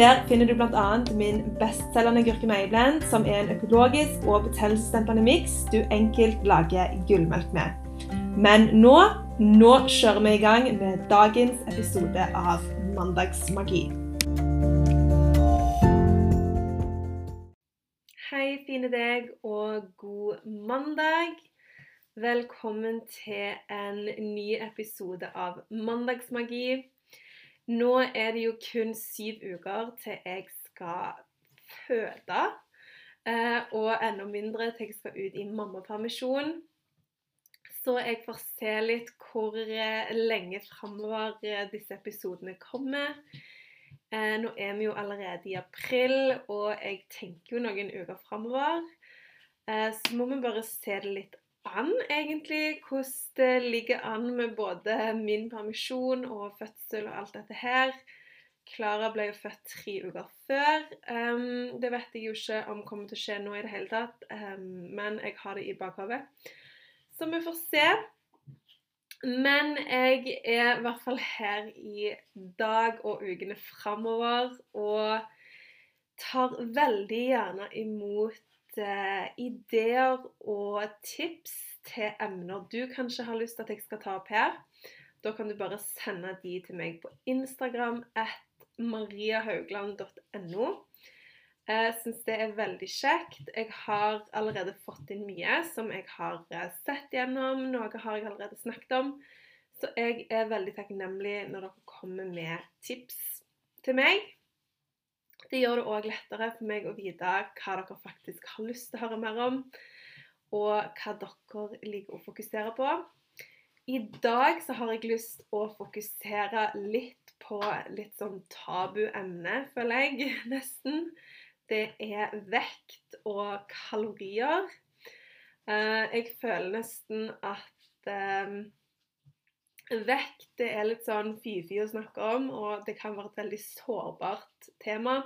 Der finner du bl.a. min bestselgende gurkemeieblend, som er en økologisk og betennelsesdempende miks du enkelt lager gullmelk med. Men nå, nå kjører vi i gang med dagens episode av Mandagsmagi. Hei, fine deg, og god mandag. Velkommen til en ny episode av Mandagsmagi. Nå er det jo kun syv uker til jeg skal føde. Eh, og enda mindre til jeg skal ut i mammapermisjon. Så jeg får se litt hvor eh, lenge framover eh, disse episodene kommer. Nå er vi jo allerede i april, og jeg tenker jo noen uker framover. Så må vi bare se det litt an, egentlig, hvordan det ligger an med både min permisjon og fødsel og alt dette her. Klara ble jo født tre uker før. Um, det vet jeg jo ikke om kommer til å skje nå i det hele tatt, um, men jeg har det i bakhodet. Så vi får se. Men jeg er i hvert fall her i dag og ukene framover og tar veldig gjerne imot ideer og tips til emner du kanskje har lyst til at jeg skal ta opp her. Da kan du bare sende de til meg på Instagram at mariahaugland.no. Jeg syns det er veldig kjekt. Jeg har allerede fått inn mye som jeg har eh, sett gjennom. Noe har jeg allerede snakket om. Så jeg er veldig takknemlig når dere kommer med tips til meg. Det gjør det òg lettere for meg å vite hva dere faktisk har lyst til å høre mer om, og hva dere liker å fokusere på. I dag så har jeg lyst å fokusere litt på litt sånn tabuemne, føler jeg nesten. Det er vekt og kalorier. Eh, jeg føler nesten at Vekt det er litt sånn fy-fy å snakke om, og det kan være et veldig sårbart tema.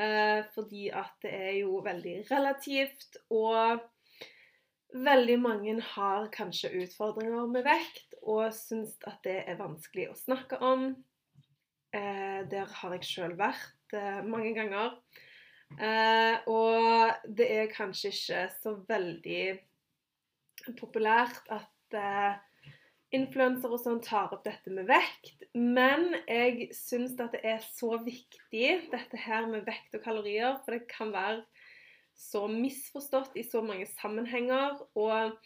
Eh, fordi at det er jo veldig relativt, og veldig mange har kanskje utfordringer med vekt og syns at det er vanskelig å snakke om. Eh, der har jeg sjøl vært eh, mange ganger. Og det er kanskje ikke så veldig populært at influensere og sånn tar opp dette med vekt, men jeg syns at det er så viktig, dette her med vekt og kalorier, for det kan være så misforstått i så mange sammenhenger. Og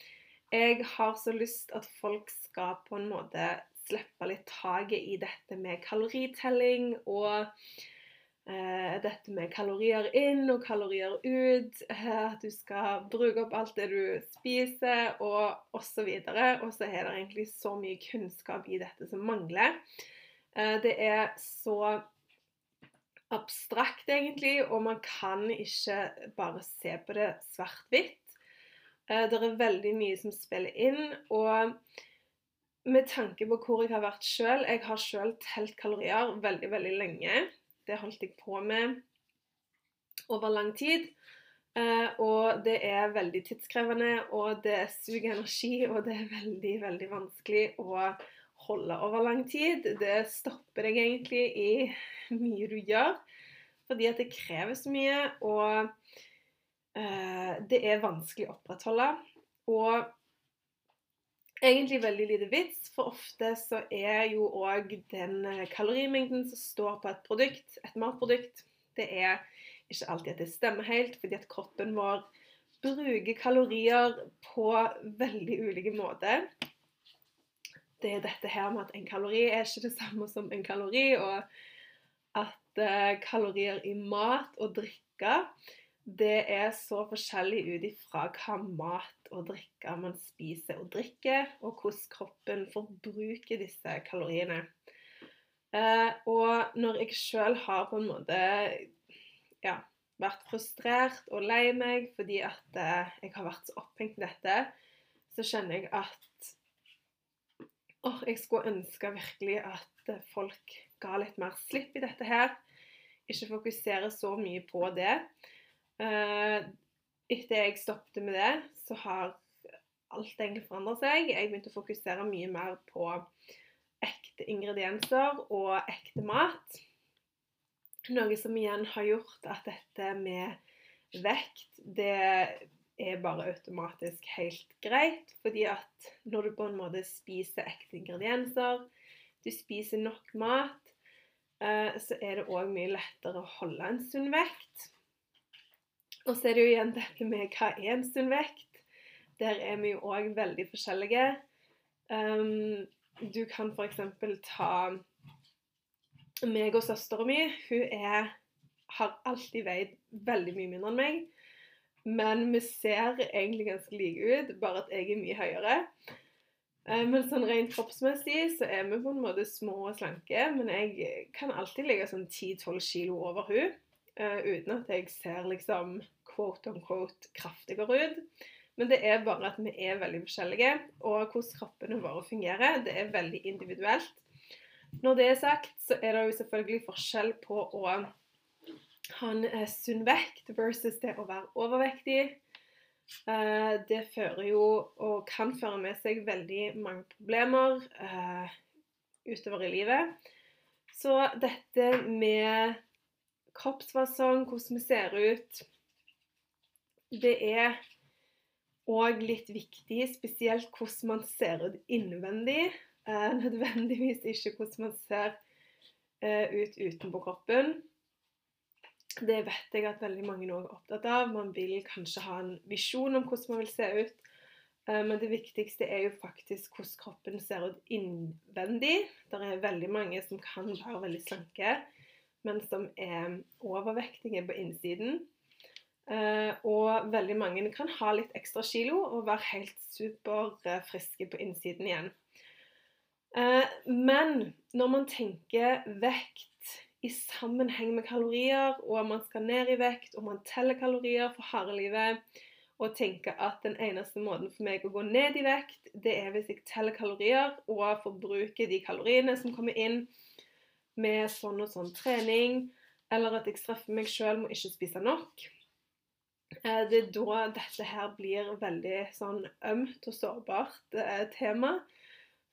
jeg har så lyst at folk skal på en måte slippe litt taket i dette med kaloritelling og dette med kalorier inn og kalorier ut. Eh, at du skal bruke opp alt det du spiser, og osv. Og så er det egentlig så mye kunnskap i dette som mangler. Eh, det er så abstrakt, egentlig, og man kan ikke bare se på det svart-hvitt. Eh, det er veldig mye som spiller inn. og med tanke på hvor jeg har vært sjøl Jeg har sjøl telt kalorier veldig, veldig lenge. Det holdt jeg på med over lang tid. Uh, og det er veldig tidskrevende, og det suger energi, og det er veldig, veldig vanskelig å holde over lang tid. Det stopper deg egentlig i mye du gjør, fordi at det krever så mye, og uh, det er vanskelig å opprettholde. Og egentlig veldig lite vits, for ofte så er jo òg den eh, kalorimengden som står på et produkt, et matprodukt, det er ikke alltid at det stemmer helt, fordi at kroppen vår bruker kalorier på veldig ulike måter. Det er dette her med at en kalori er ikke det samme som en kalori, og at uh, kalorier i mat og drikke det er så forskjellig ut ifra hva mat og drikke man spiser og drikker, og hvordan kroppen forbruker disse kaloriene. Eh, og når jeg sjøl har på en måte ja, vært frustrert og lei meg fordi at eh, jeg har vært så opphengt i dette, så kjenner jeg at åh, jeg skulle ønske virkelig at folk ga litt mer slipp i dette her. Ikke fokusere så mye på det. Eh, etter jeg stoppet med det, så har alt egentlig forandret seg. Jeg begynte å fokusere mye mer på ekte ingredienser og ekte mat. Noe som igjen har gjort at dette med vekt, det er bare automatisk helt greit. Fordi at når du på en måte spiser ekte ingredienser, du spiser nok mat, eh, så er det òg mye lettere å holde en sunn vekt. Og så er det jo igjen dette med hva er en sunn vekt? Der er vi jo òg veldig forskjellige. Um, du kan f.eks. ta meg og søstera mi. Hun er, har alltid veid veldig mye mindre enn meg. Men vi ser egentlig ganske like ut, bare at jeg er mye høyere. Um, men sånn rent kroppsmessig så er vi på en måte små og slanke. Men jeg kan alltid ligge sånn 10-12 kilo over hun, uh, uten at jeg ser liksom quote on quote kraftigere ut. Men det er bare at vi er veldig forskjellige, og hvordan kroppene våre fungerer, det er veldig individuelt. Når det er sagt, så er det jo selvfølgelig forskjell på å ha en eh, sunn vekt versus det å være overvektig. Eh, det fører jo, og kan føre med seg, veldig mange problemer eh, utover i livet. Så dette med kroppsfasong, hvordan vi ser ut, det er òg litt viktig, spesielt hvordan man ser ut innvendig. nødvendigvis ikke hvordan man ser ut utenpå kroppen. Det vet jeg at veldig mange er opptatt av. Man vil kanskje ha en visjon om hvordan man vil se ut. Eh, men det viktigste er jo faktisk hvordan kroppen ser ut innvendig. Det er veldig mange som kan være veldig slanke, men som er overvektige på innsiden. Eh, og veldig mange kan ha litt ekstra kilo og være helt superfriske på innsiden igjen. Eh, men når man tenker vekt i sammenheng med kalorier, og man skal ned i vekt, og man teller kalorier for harde livet, og tenker at den eneste måten for meg å gå ned i vekt, det er hvis jeg teller kalorier og forbruker de kaloriene som kommer inn med sånn og sånn trening, eller at jeg straffer meg sjøl med ikke spise nok. Eh, det er da dette her blir veldig sånn ømt og sårbart eh, tema.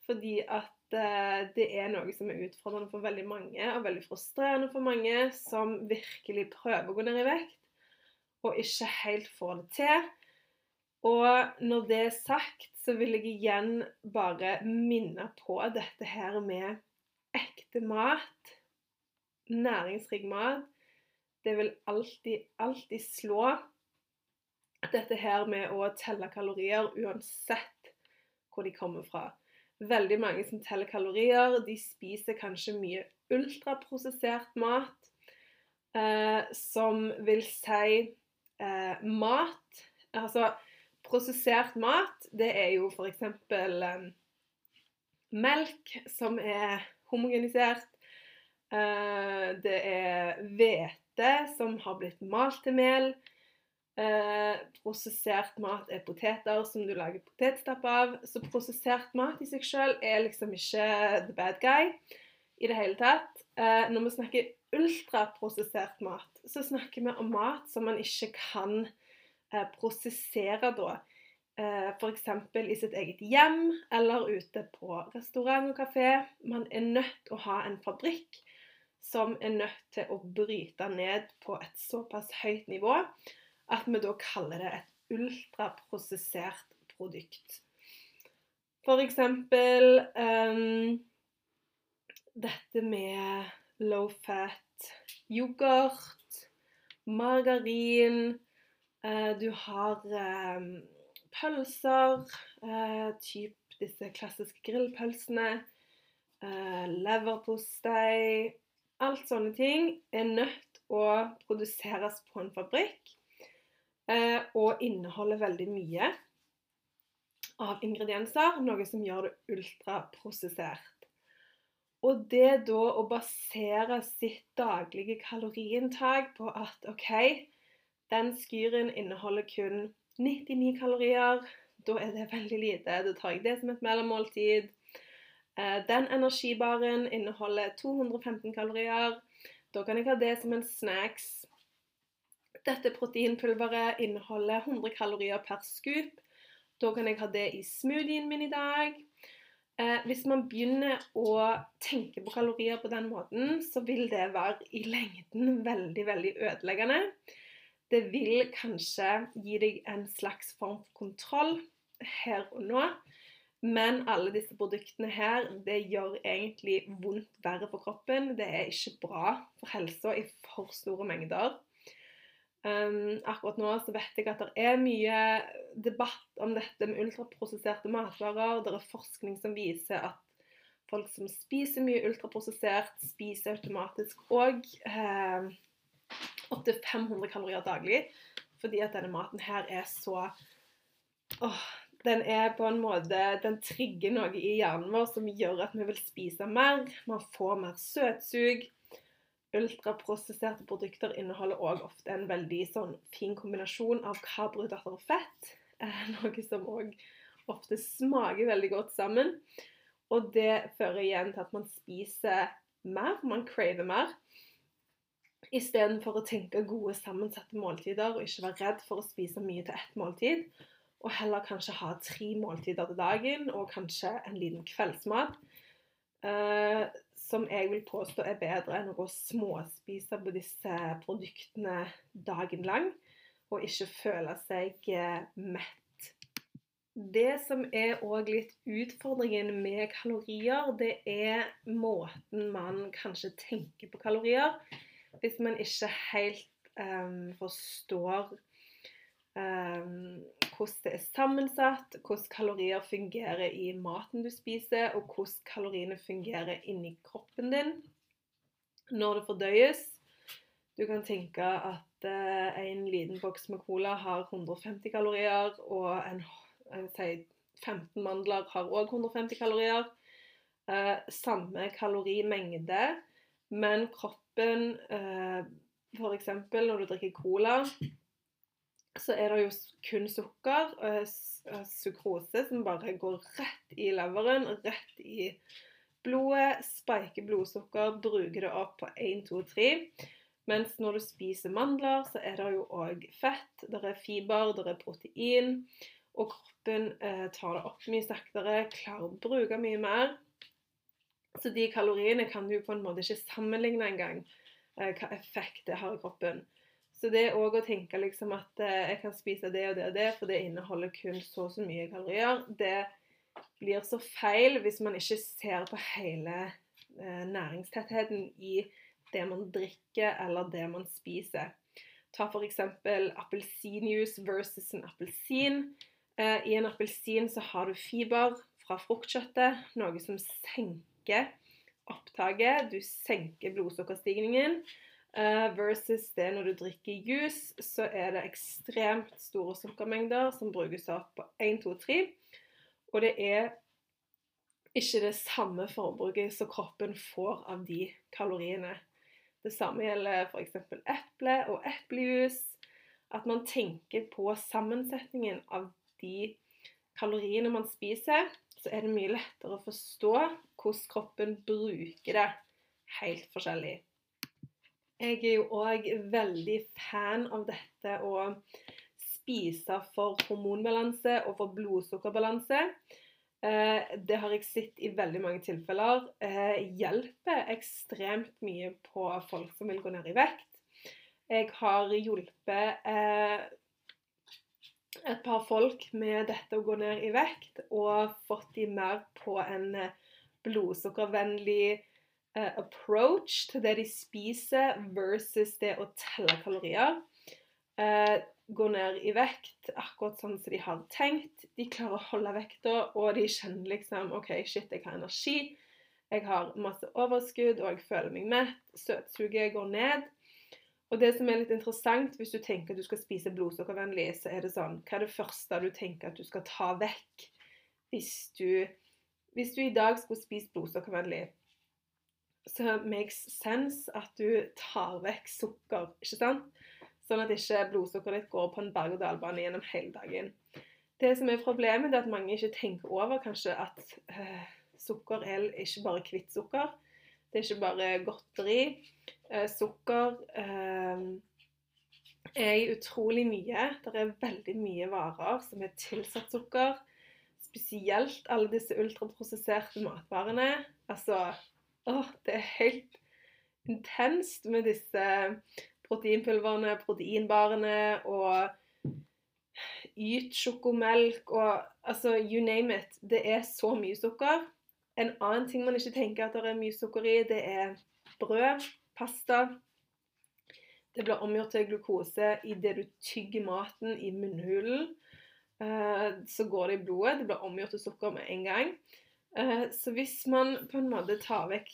Fordi at Eh, det er noe som er utfordrende for veldig mange, og veldig frustrerende for mange som virkelig prøver å gå ned i vekt, og ikke helt får det til. Og når det er sagt, så vil jeg igjen bare minne på dette her med ekte mat, næringsrik mat. Det vil alltid, alltid slå dette her med å telle kalorier uansett hvor de kommer fra veldig mange som teller kalorier. De spiser kanskje mye ultraprosessert mat, eh, som vil si eh, mat Altså prosessert mat, det er jo f.eks. Eh, melk som er homogenisert. Eh, det er hvete som har blitt malt til mel. Eh, prosessert mat er poteter som du lager potetstappe av. Så prosessert mat i seg sjøl er liksom ikke the bad guy i det hele tatt. Eh, når vi snakker ultraprosessert mat, så snakker vi om mat som man ikke kan eh, prosessere da. Eh, F.eks. i sitt eget hjem eller ute på restaurant og kafé. Man er nødt til å ha en fabrikk som er nødt til å bryte ned på et såpass høyt nivå at vi da kaller det et ultraprosessert produkt. For eksempel um, dette med low fat yoghurt, margarin uh, Du har um, pølser, uh, typ disse klassiske grillpølsene, uh, leverpostei Alt sånne ting er nødt å produseres på en fabrikk og inneholder veldig mye av ingredienser, noe som gjør det ultraprosessert. Og det da å basere sitt daglige kaloriinntak på at OK, den skyren inneholder kun 99 kalorier, Da er det veldig lite. Da tar jeg det som et mellommåltid. Eh, den energibaren inneholder 215 kalorier. Da kan jeg ha det som en snacks. Dette proteinpulveret inneholder 100 kalorier per scoop. Da kan jeg ha det i smoothien min i dag. Eh, hvis man begynner å tenke på kalorier på den måten, så vil det være i lengden veldig, veldig ødeleggende. Det vil kanskje gi deg en slags form for kontroll her og nå. Men alle disse produktene her, det gjør egentlig vondt verre for kroppen. Det er ikke bra for helsa i for store mengder. Um, akkurat nå så vet jeg at det er mye debatt om dette med ultraprosesserte matvarer. Det er forskning som viser at folk som spiser mye ultraprosessert, spiser automatisk òg eh, opptil 500 kalorier daglig. Fordi at denne maten her er så åh, Den er på en måte Den trigger noe i hjernen vår som gjør at vi vil spise mer. Man får mer søtsug. Ultraprosesserte produkter inneholder òg ofte en veldig sånn fin kombinasjon av karbohydrater og fett. Eh, noe som òg ofte smaker veldig godt sammen. Og det fører igjen til at man spiser mer, man craver mer. Istedenfor å tenke gode, sammensatte måltider og ikke være redd for å spise mye til ett måltid. Og heller kanskje ha tre måltider til dagen og kanskje en liten kveldsmat. Uh, som jeg vil påstå er bedre enn å gå småspise på disse produktene dagen lang, og ikke føle seg eh, mett. Det som er òg litt utfordringen med kalorier, det er måten man kanskje tenker på kalorier. Hvis man ikke helt um, forstår hvordan det er sammensatt, hvordan kalorier fungerer i maten du spiser, og hvordan kaloriene fungerer inni kroppen din når det fordøyes. Du kan tenke at uh, en liten boks med cola har 150 kalorier, og en, si, 15 mandler har òg 150 kalorier. Uh, samme kalorimengde, men kroppen eh, F.eks. når du drikker cola så er det jo kun sukker, og sukrose, som bare går rett i leveren, rett i blodet, spiker blodsukker, bruker det opp på 1, 2, 3. Mens når du spiser mandler, så er det jo òg fett, det er fiber, det er protein. Og kroppen eh, tar det opp mye saktere, klarer å bruke mye mer. Så de kaloriene kan du på en måte ikke sammenligne engang eh, hva effekt det har i kroppen. Så det òg å tenke liksom at eh, jeg kan spise det og det og det, for det inneholder kun så og så mye kalorier, det blir så feil hvis man ikke ser på hele eh, næringstettheten i det man drikker eller det man spiser. Ta f.eks. appelsinjuice versus en appelsin. Eh, I en appelsin så har du fiber fra fruktkjøttet, noe som senker opptaket. Du senker blodsukkerstigningen. Uh, versus det når du drikker juice, så er det ekstremt store sukkermengder som brukes opp på 1, 2, 3. Og det er ikke det samme forbruket som kroppen får av de kaloriene. Det samme gjelder f.eks. eple og eplejus. At man tenker på sammensetningen av de kaloriene man spiser, så er det mye lettere å forstå hvordan kroppen bruker det helt forskjellig. Jeg er jo òg veldig fan av dette å spise for hormonbalanse og for blodsukkerbalanse. Eh, det har jeg sett i veldig mange tilfeller. Eh, hjelper ekstremt mye på folk som vil gå ned i vekt. Jeg har hjulpet eh, et par folk med dette å gå ned i vekt, og fått de mer på en blodsukkervennlig approach til det de spiser, versus det å telle kalorier. Uh, gå ned i vekt akkurat sånn som de har tenkt. De klarer å holde vekta, og de kjenner liksom OK, shit, jeg har energi. Jeg har masse overskudd, og jeg føler meg mett. Søtsuget går ned. Og det som er litt interessant, hvis du tenker at du skal spise blodsukkervennlig, så er det sånn Hva er det første du tenker at du skal ta vekk hvis du, hvis du i dag skulle spist blodsukkervennlig? Så makes sense at du tar vekk sukker, ikke sant? Sånn at ikke blodsukkeret ditt går på en berg-og-dal-bane gjennom hele dagen. det som er problemet, er at mange ikke tenker over kanskje at øh, sukker er ikke bare hvitt sukker. Det er ikke bare godteri. Eh, sukker eh, er utrolig mye. Det er veldig mye varer som er tilsatt sukker. Spesielt alle disse ultraprosesserte matvarene. Altså Åh, det helt intenst med disse proteinpulverne, proteinbarene og Yt sjokomelk og altså you name it. Det er så mye sukker. En annen ting man ikke tenker at det er mye sukker i, det er brød, pasta. Det blir omgjort til glukose idet du tygger maten i munnhulen. Eh, så går det i blodet. Det blir omgjort til sukker med en gang. Eh, så hvis man på en måte tar vekk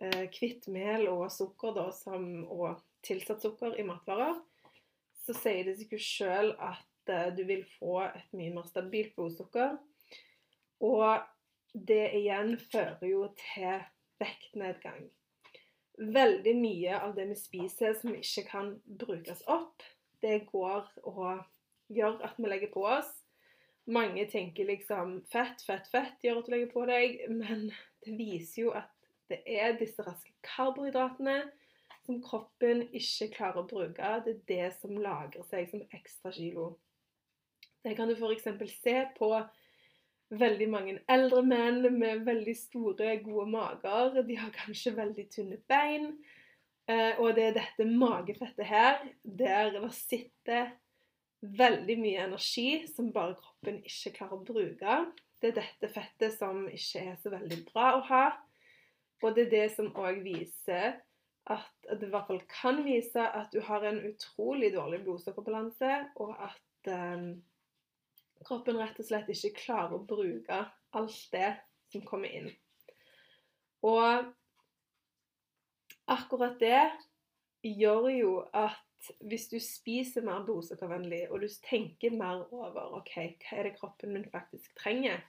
hvitt eh, mel og sukker da, som, og tilsatt sukker i matvarer, så sier det seg jo sjøl at du vil få et mye mer stabilt blodsukker. Og det igjen fører jo til vektnedgang. Veldig mye av det vi spiser som ikke kan brukes opp, det går og gjør at vi legger på oss. Mange tenker liksom fett, fett, fett gjør at du legger på deg, men det viser jo at det er disse raske karbohydratene som kroppen ikke klarer å bruke. Det er det som lagrer seg som ekstra kilo. Det kan du f.eks. se på veldig mange eldre menn med veldig store, gode mager. De har kanskje veldig tynne bein. Eh, og det er dette magefettet her, der det sitter veldig mye energi som bare kroppen ikke klarer å bruke. Det er dette fettet som ikke er så veldig bra å ha. Og det er det som òg viser at, at det i hvert fall kan vise at du har en utrolig dårlig blodsukkerbalanse, og at um, kroppen rett og slett ikke klarer å bruke alt det som kommer inn. Og akkurat det gjør jo at hvis du spiser mer blodsukkervennlig, og du tenker mer over ok, hva er det kroppen min faktisk trenger,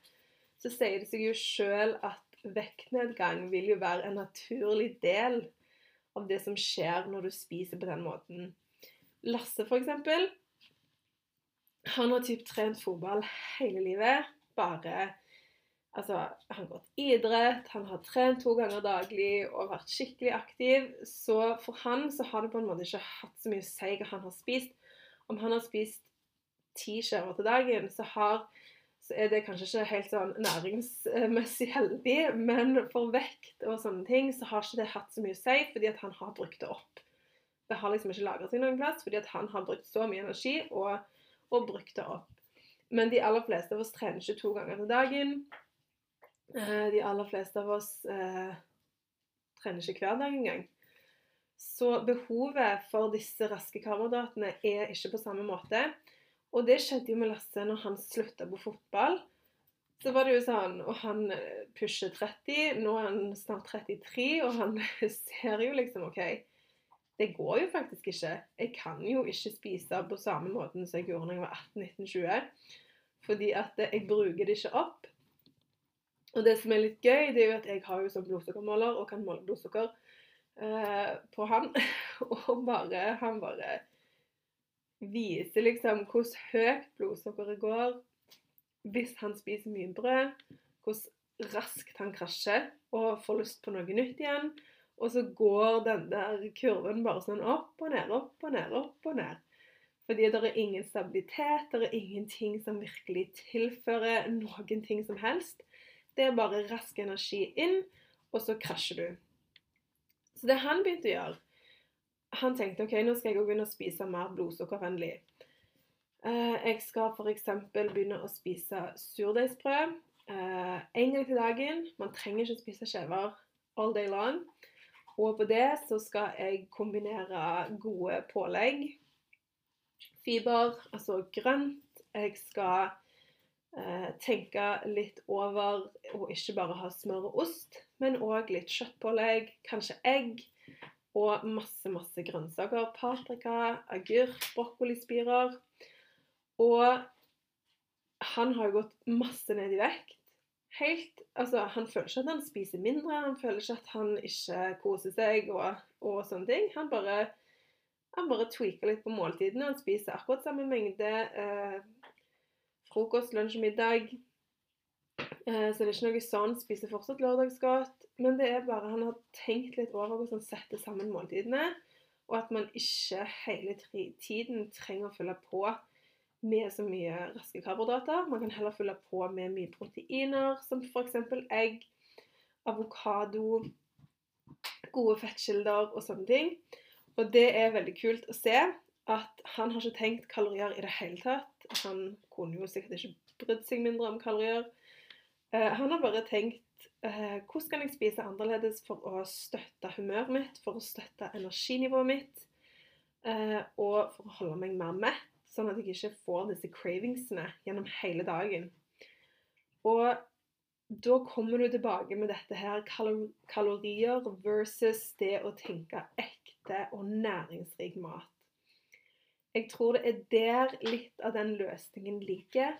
så sier det seg jo sjøl at vektnedgang vil jo være en naturlig del av det som skjer når du spiser på den måten. Lasse, for eksempel, han har typ trent fotball hele livet. Bare Altså, han har gått idrett, han har trent to ganger daglig og vært skikkelig aktiv. Så for han så har det på en måte ikke hatt så mye å si hva han har spist. Om han har spist ti skjever til dagen, så, har, så er det kanskje ikke helt sånn næringsmessig heldig, men for vekt og sånne ting så har ikke det hatt så mye å si, fordi at han har brukt det opp. Det har liksom ikke lagra seg noen plass, fordi at han har brukt så mye energi. og og brukt det opp. Men de aller fleste av oss trener ikke to ganger til dagen. Eh, de aller fleste av oss eh, trener ikke hver dag engang. Så behovet for disse raske karbohydratene er ikke på samme måte. Og det skjedde jo med Lasse når han slutta på fotball. Så var det jo sånn Og han pusher 30, nå er han snart 33, og han ser jo liksom OK det går jo faktisk ikke. Jeg kan jo ikke spise på samme måten som jeg gjorde da jeg var 18-19-20. Fordi at jeg bruker det ikke opp. Og det som er litt gøy, det er jo at jeg har jo sånn blodsukkermåler og kan måle blodsukker eh, på han. og bare Han bare viser liksom hvordan høyt blodsukkeret går hvis han spiser mye brød. Hvordan raskt han krasjer og får lyst på noe nytt igjen. Og så går den der kurven bare sånn opp og ned, opp og ned, opp og ned. Fordi det er ingen stabilitet, det er ingenting som virkelig tilfører noen ting som helst. Det er bare rask energi inn, og så krasjer du. Så det han begynte å gjøre Han tenkte ok, nå skal jeg også begynne å spise mer blodsukkervennlig. Eh, jeg skal f.eks. begynne å spise surdeigsbrød én en gang til dagen. Man trenger ikke spise skjever all day long. Og på det så skal jeg kombinere gode pålegg. Fiber, altså grønt. Jeg skal eh, tenke litt over å ikke bare ha smør og ost, men òg litt kjøttpålegg, kanskje egg. Og masse, masse grønnsaker. Paprika, agurk, brokkolispirer. Og han har jo gått masse ned i vekt helt Altså, han føler ikke at han spiser mindre, han føler ikke at han ikke koser seg og, og sånne ting. Han bare, han bare tweaker litt på måltidene. Han spiser akkurat samme mengde eh, frokost, lunsj og middag. Eh, så det er ikke noe sånn. Spiser fortsatt lørdagsgodt. Men det er bare han har tenkt litt over hvordan han setter sammen måltidene. Og at man ikke hele tiden trenger å fylle på med så mye raske karbohydrater. Man kan heller fylle på med mye proteiner, som f.eks. egg, avokado, gode fettkilder og sånne ting. Og det er veldig kult å se at han har ikke tenkt kalorier i det hele tatt. Han kunne jo sikkert ikke brydd seg mindre om kalorier. Uh, han har bare tenkt hvordan kan jeg spise annerledes for å støtte humøret mitt, for å støtte energinivået mitt, uh, og for å holde meg mer mett, sånn at jeg ikke får disse cravingsene gjennom hele dagen. Og da kommer du tilbake med dette her kalorier versus det å tenke ekte og næringsrik mat. Jeg tror det er der litt av den løsningen ligger.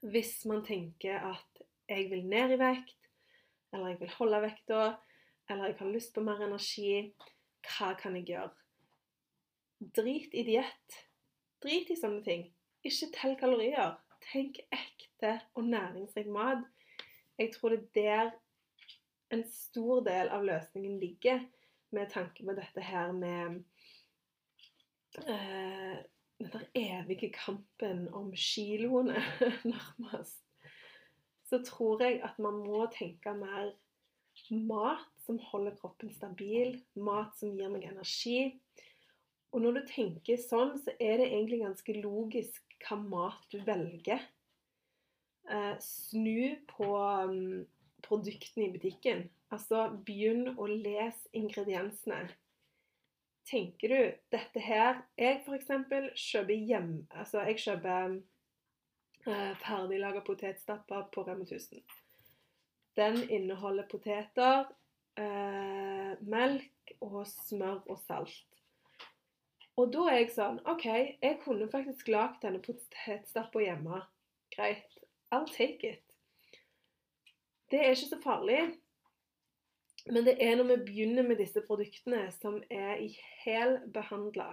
Hvis man tenker at jeg vil ned i vekt, eller jeg vil holde vekta, eller jeg har lyst på mer energi, hva kan jeg gjøre? Drit i diett. Drit i sånne ting. Ikke tell kalorier. Tenk ekte og næringsrik mat. Jeg tror det er der en stor del av løsningen ligger, med tanke på dette her med uh, den evige kampen om kiloene, nærmest, så tror jeg at man må tenke mer mat som holder kroppen stabil, mat som gir meg energi. Og når du tenker sånn, så er det egentlig ganske logisk hva mat du velger. Eh, snu på um, produktene i butikken. Altså begynn å lese ingrediensene tenker du dette her Jeg f.eks. kjøper hjem Altså, jeg kjøper eh, ferdiglaga potetstapper på Rema 1000. Den inneholder poteter, eh, melk og smør og salt. Og da er jeg sånn OK, jeg kunne faktisk lagd denne potetstappa hjemme. Greit. I'll take it. Det er ikke så farlig. Men det er når vi begynner med disse produktene som er i helbehandla,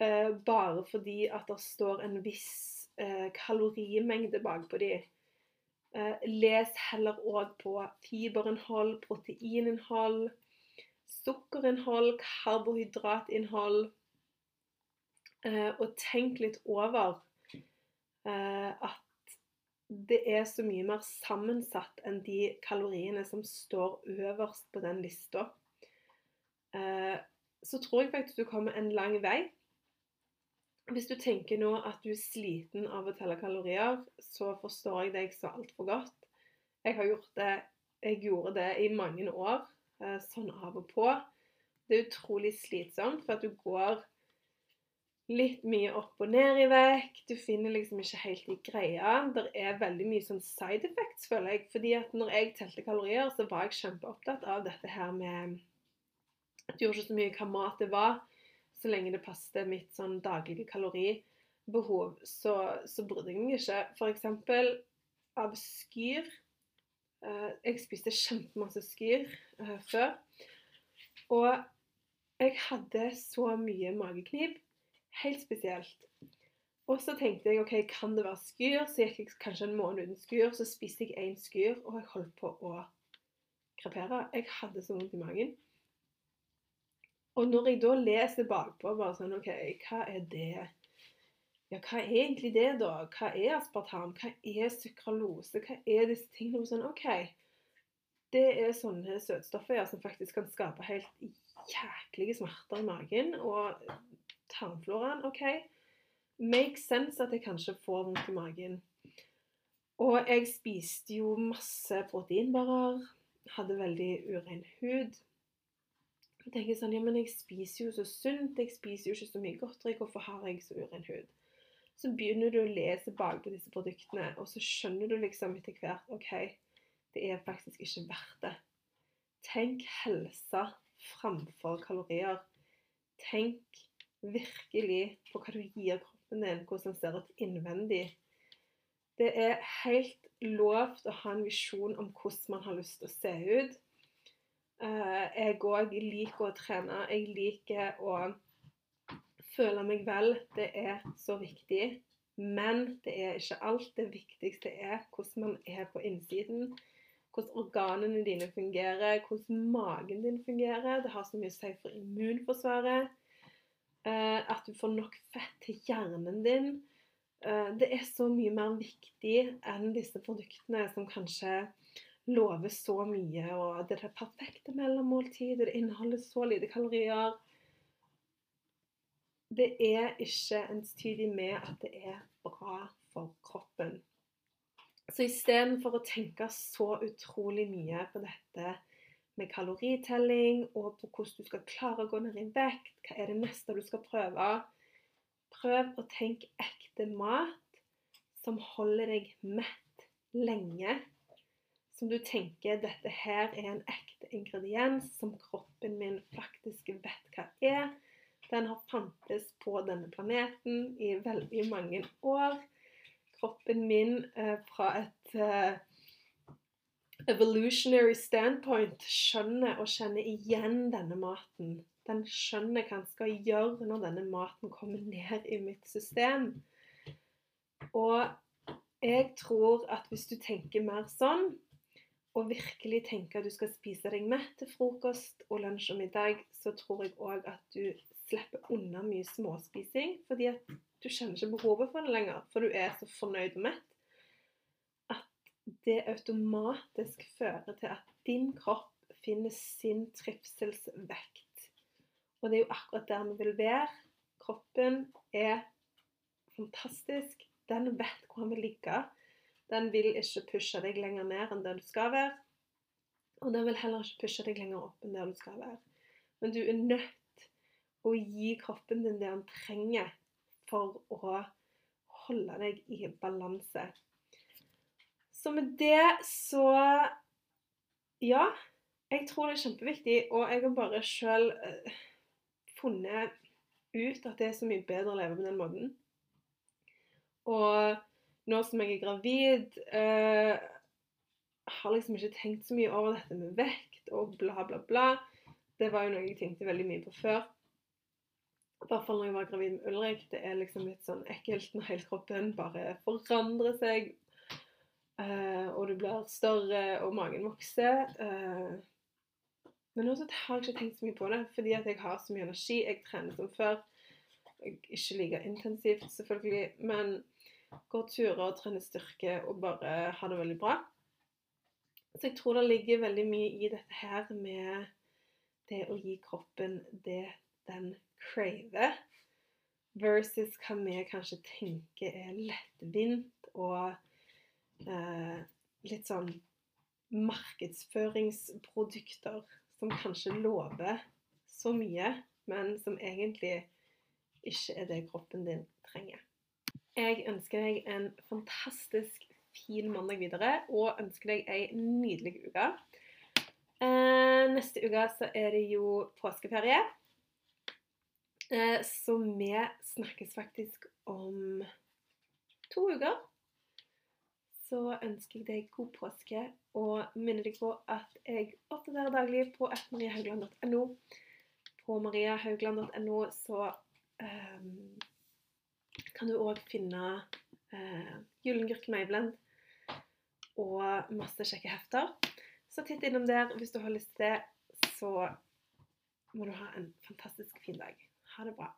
eh, bare fordi at det står en viss kalorimengde bakpå de. Uh, les heller òg på fiberinnhold, proteininnhold, sukkerinnhold, karbohydratinnhold. Uh, og tenk litt over at det er så mye mer sammensatt enn de kaloriene som står øverst på den lista. Eh, så tror jeg faktisk du kommer en lang vei. Hvis du tenker nå at du er sliten av å telle kalorier, så forstår jeg deg så altfor godt. Jeg har gjort det Jeg gjorde det i mange år, eh, sånn av og på. Det er utrolig slitsomt, for at du går litt mye opp og ned i vekt. Du finner liksom ikke helt i greia. Det er veldig mye sånn side effects, føler jeg. Fordi at når jeg telte kalorier, så var jeg kjempeopptatt av dette her med Du gjorde ikke så mye hva mat det var, så lenge det passet mitt sånn daglige kaloribehov, så, så brydde jeg meg ikke. For eksempel av skyr. Uh, jeg spiste kjempemasse skyr uh, før. Og jeg hadde så mye mageknip Helt spesielt. Og så tenkte jeg OK, kan det være skyr? Så gikk jeg kanskje en måned uten skyr. Så spiste jeg én skyr, og jeg holdt på å krepere. Jeg hadde så vondt i magen. Og når jeg da leser bakpå, bare sånn OK, hva er det? Ja, hva er egentlig det, da? Hva er aspartam? Hva er sukralose? Hva er disse tingene? Sånn, OK. Det er sånne søtstoffer ja, som faktisk kan skape helt jæklige smerter i magen. Og tarmfloraen. OK, make sense at jeg kanskje får vondt i magen. Og jeg spiste jo masse proteinbarer. Hadde veldig urein hud. Jeg tenker sånn, ja, men jeg spiser jo så sunt, jeg spiser jo ikke så mye godteri. Hvorfor har jeg så uren hud? Så begynner du å lese bakpå disse produktene, og så skjønner du liksom etter hvert OK, det er faktisk ikke verdt det. Tenk helse framfor kalorier. Tenk virkelig på hva du gir kroppen din, hvordan den ser ut innvendig. Det er helt lovt å ha en visjon om hvordan man har lyst til å se ut. Eh, jeg òg liker å trene. Jeg liker å føle meg vel. Det er så viktig. Men det er ikke alt. Det viktigste er hvordan man er på innsiden. Hvordan organene dine fungerer, hvordan magen din fungerer. Det har så mye å si for immunforsvaret. Eh, at du får nok fett til hjernen din. Eh, det er så mye mer viktig enn disse produktene som kanskje lover så mye. Og det er perfekte mellommåltidet, det inneholder så lite kalorier. Det er ikke entydig med at det er bra for kroppen. Så istedenfor å tenke så utrolig mye på dette med kaloritelling og på hvordan du skal klare å gå ned i vekt, hva er det neste du skal prøve, prøv å tenke ekte mat som holder deg mett lenge. Som du tenker dette her er en ekte ingrediens som kroppen min faktisk vet hva er. Den har fantes på denne planeten i veldig mange år kroppen min eh, fra et eh, evolutionary standpoint skjønner og kjenner igjen denne maten. Den skjønner hva den skal gjøre når denne maten kommer ned i mitt system. Og jeg tror at hvis du tenker mer sånn, og virkelig tenker at du skal spise deg mett til frokost og lunsj og middag, så tror jeg òg at du slipper unna mye småspising. Fordi at du kjenner ikke behovet for det lenger, for du er så fornøyd og mett. At det automatisk fører til at din kropp finner sin trivselsvekt. Og det er jo akkurat der vi vil være. Kroppen er fantastisk. Den vet hvor han vil ligge. Den vil ikke pushe deg lenger ned enn det du skal være. Og den vil heller ikke pushe deg lenger opp enn det du skal være. Men du er nødt å gi kroppen din det han trenger for å holde deg i balanse. Så med det så Ja, jeg tror det er kjempeviktig, og jeg har bare sjøl uh, funnet ut at det er så mye bedre å leve på den måten. Og nå som jeg er gravid uh, har liksom ikke tenkt så mye over dette med vekt og bla, bla, bla. Det var jo noe jeg tenkte veldig mye på før. I hvert fall når jeg var gravid med Ulrik. Det er liksom litt sånn ekkelt når hele kroppen bare forandrer seg. Uh, og du blir større, og magen vokser. Uh, men nå har jeg ikke tenkt så mye på det, fordi at jeg har så mye energi. Jeg trener som før. Ikke like intensivt, selvfølgelig, men går turer og trener styrke og bare har det veldig bra. Så jeg tror det ligger veldig mye i dette her med det å gi kroppen det den craver, versus hva vi kanskje tenker er lettvint og eh, litt sånn markedsføringsprodukter som kanskje lover så mye, men som egentlig ikke er det kroppen din trenger. Jeg ønsker deg en fantastisk fin mandag videre, og ønsker deg ei nydelig uke. Eh, neste uke så er det jo påskeferie. Eh, så vi snakkes faktisk om to uker. Så ønsker jeg deg god påske og minner deg på at jeg oppdaterer daglig på mariahaugland.no. På mariahaugland.no så um, kan du òg finne eh, Gyllengurk Mayblend og masse kjekke hefter. Så titt innom der hvis du har lyst til det, så må du ha en fantastisk fin dag. Ha det bra.